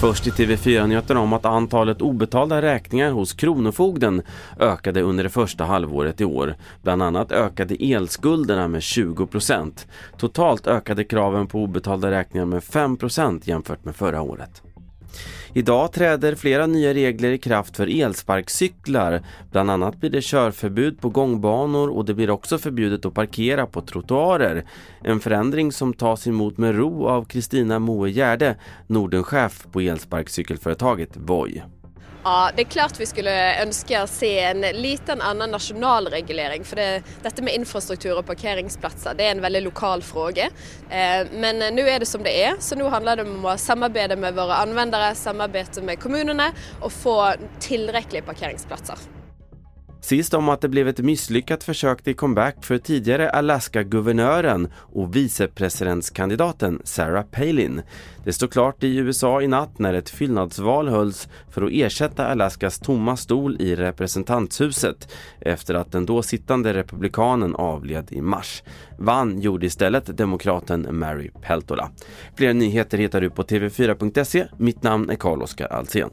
Först i TV4-nyheterna om att antalet obetalda räkningar hos Kronofogden ökade under det första halvåret i år. Bland annat ökade elskulderna med 20% Totalt ökade kraven på obetalda räkningar med 5% jämfört med förra året. Idag träder flera nya regler i kraft för elsparkcyklar. Bland annat blir det körförbud på gångbanor och det blir också förbjudet att parkera på trottoarer. En förändring som tas emot med ro av Kristina Moe Gärde, Nordenchef på elsparkcykelföretaget Voi. Ja, det är klart vi skulle önska se en liten annan nationalreglering för det, detta med infrastruktur och parkeringsplatser det är en väldigt lokal fråga. Eh, men nu är det som det är så nu handlar det om att samarbeta med våra användare, samarbeta med kommunerna och få tillräckliga parkeringsplatser. Sist om att det blev ett misslyckat försök till comeback för tidigare Alaska-guvernören och vicepresidentskandidaten Sarah Palin. Det stod klart i USA i natt när ett fyllnadsval hölls för att ersätta Alaskas tomma stol i representanthuset efter att den då sittande republikanen avled i mars. Vann gjorde istället demokraten Mary Peltola. Fler nyheter hittar du på tv4.se. Mitt namn är Carl-Oskar Alsen.